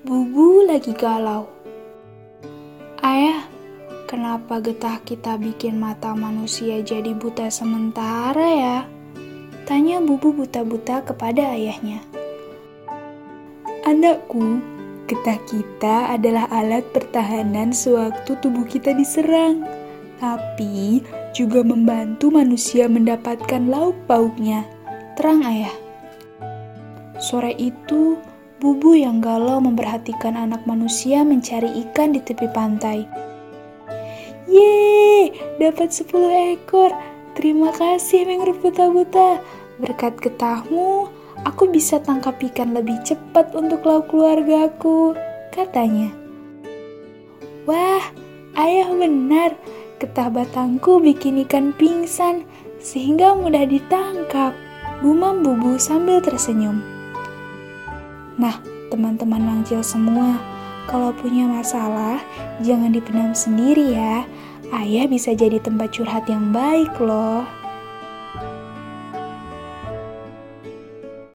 Bubu lagi galau. Ayah, kenapa getah kita bikin mata manusia jadi buta sementara ya? Tanya Bubu buta-buta kepada ayahnya. Anakku, getah kita adalah alat pertahanan sewaktu tubuh kita diserang, tapi juga membantu manusia mendapatkan lauk pauknya. Terang ayah. Sore itu, Bubu yang galau memperhatikan anak manusia mencari ikan di tepi pantai. Yeay, dapat 10 ekor. Terima kasih Mengruf Buta-Buta. Berkat getahmu, aku bisa tangkap ikan lebih cepat untuk lauk keluargaku, katanya. Wah, ayah benar. Getah batangku bikin ikan pingsan, sehingga mudah ditangkap. Gumam bubu sambil tersenyum. Nah, teman-teman mangcil semua, kalau punya masalah, jangan dipendam sendiri ya. Ayah bisa jadi tempat curhat yang baik loh.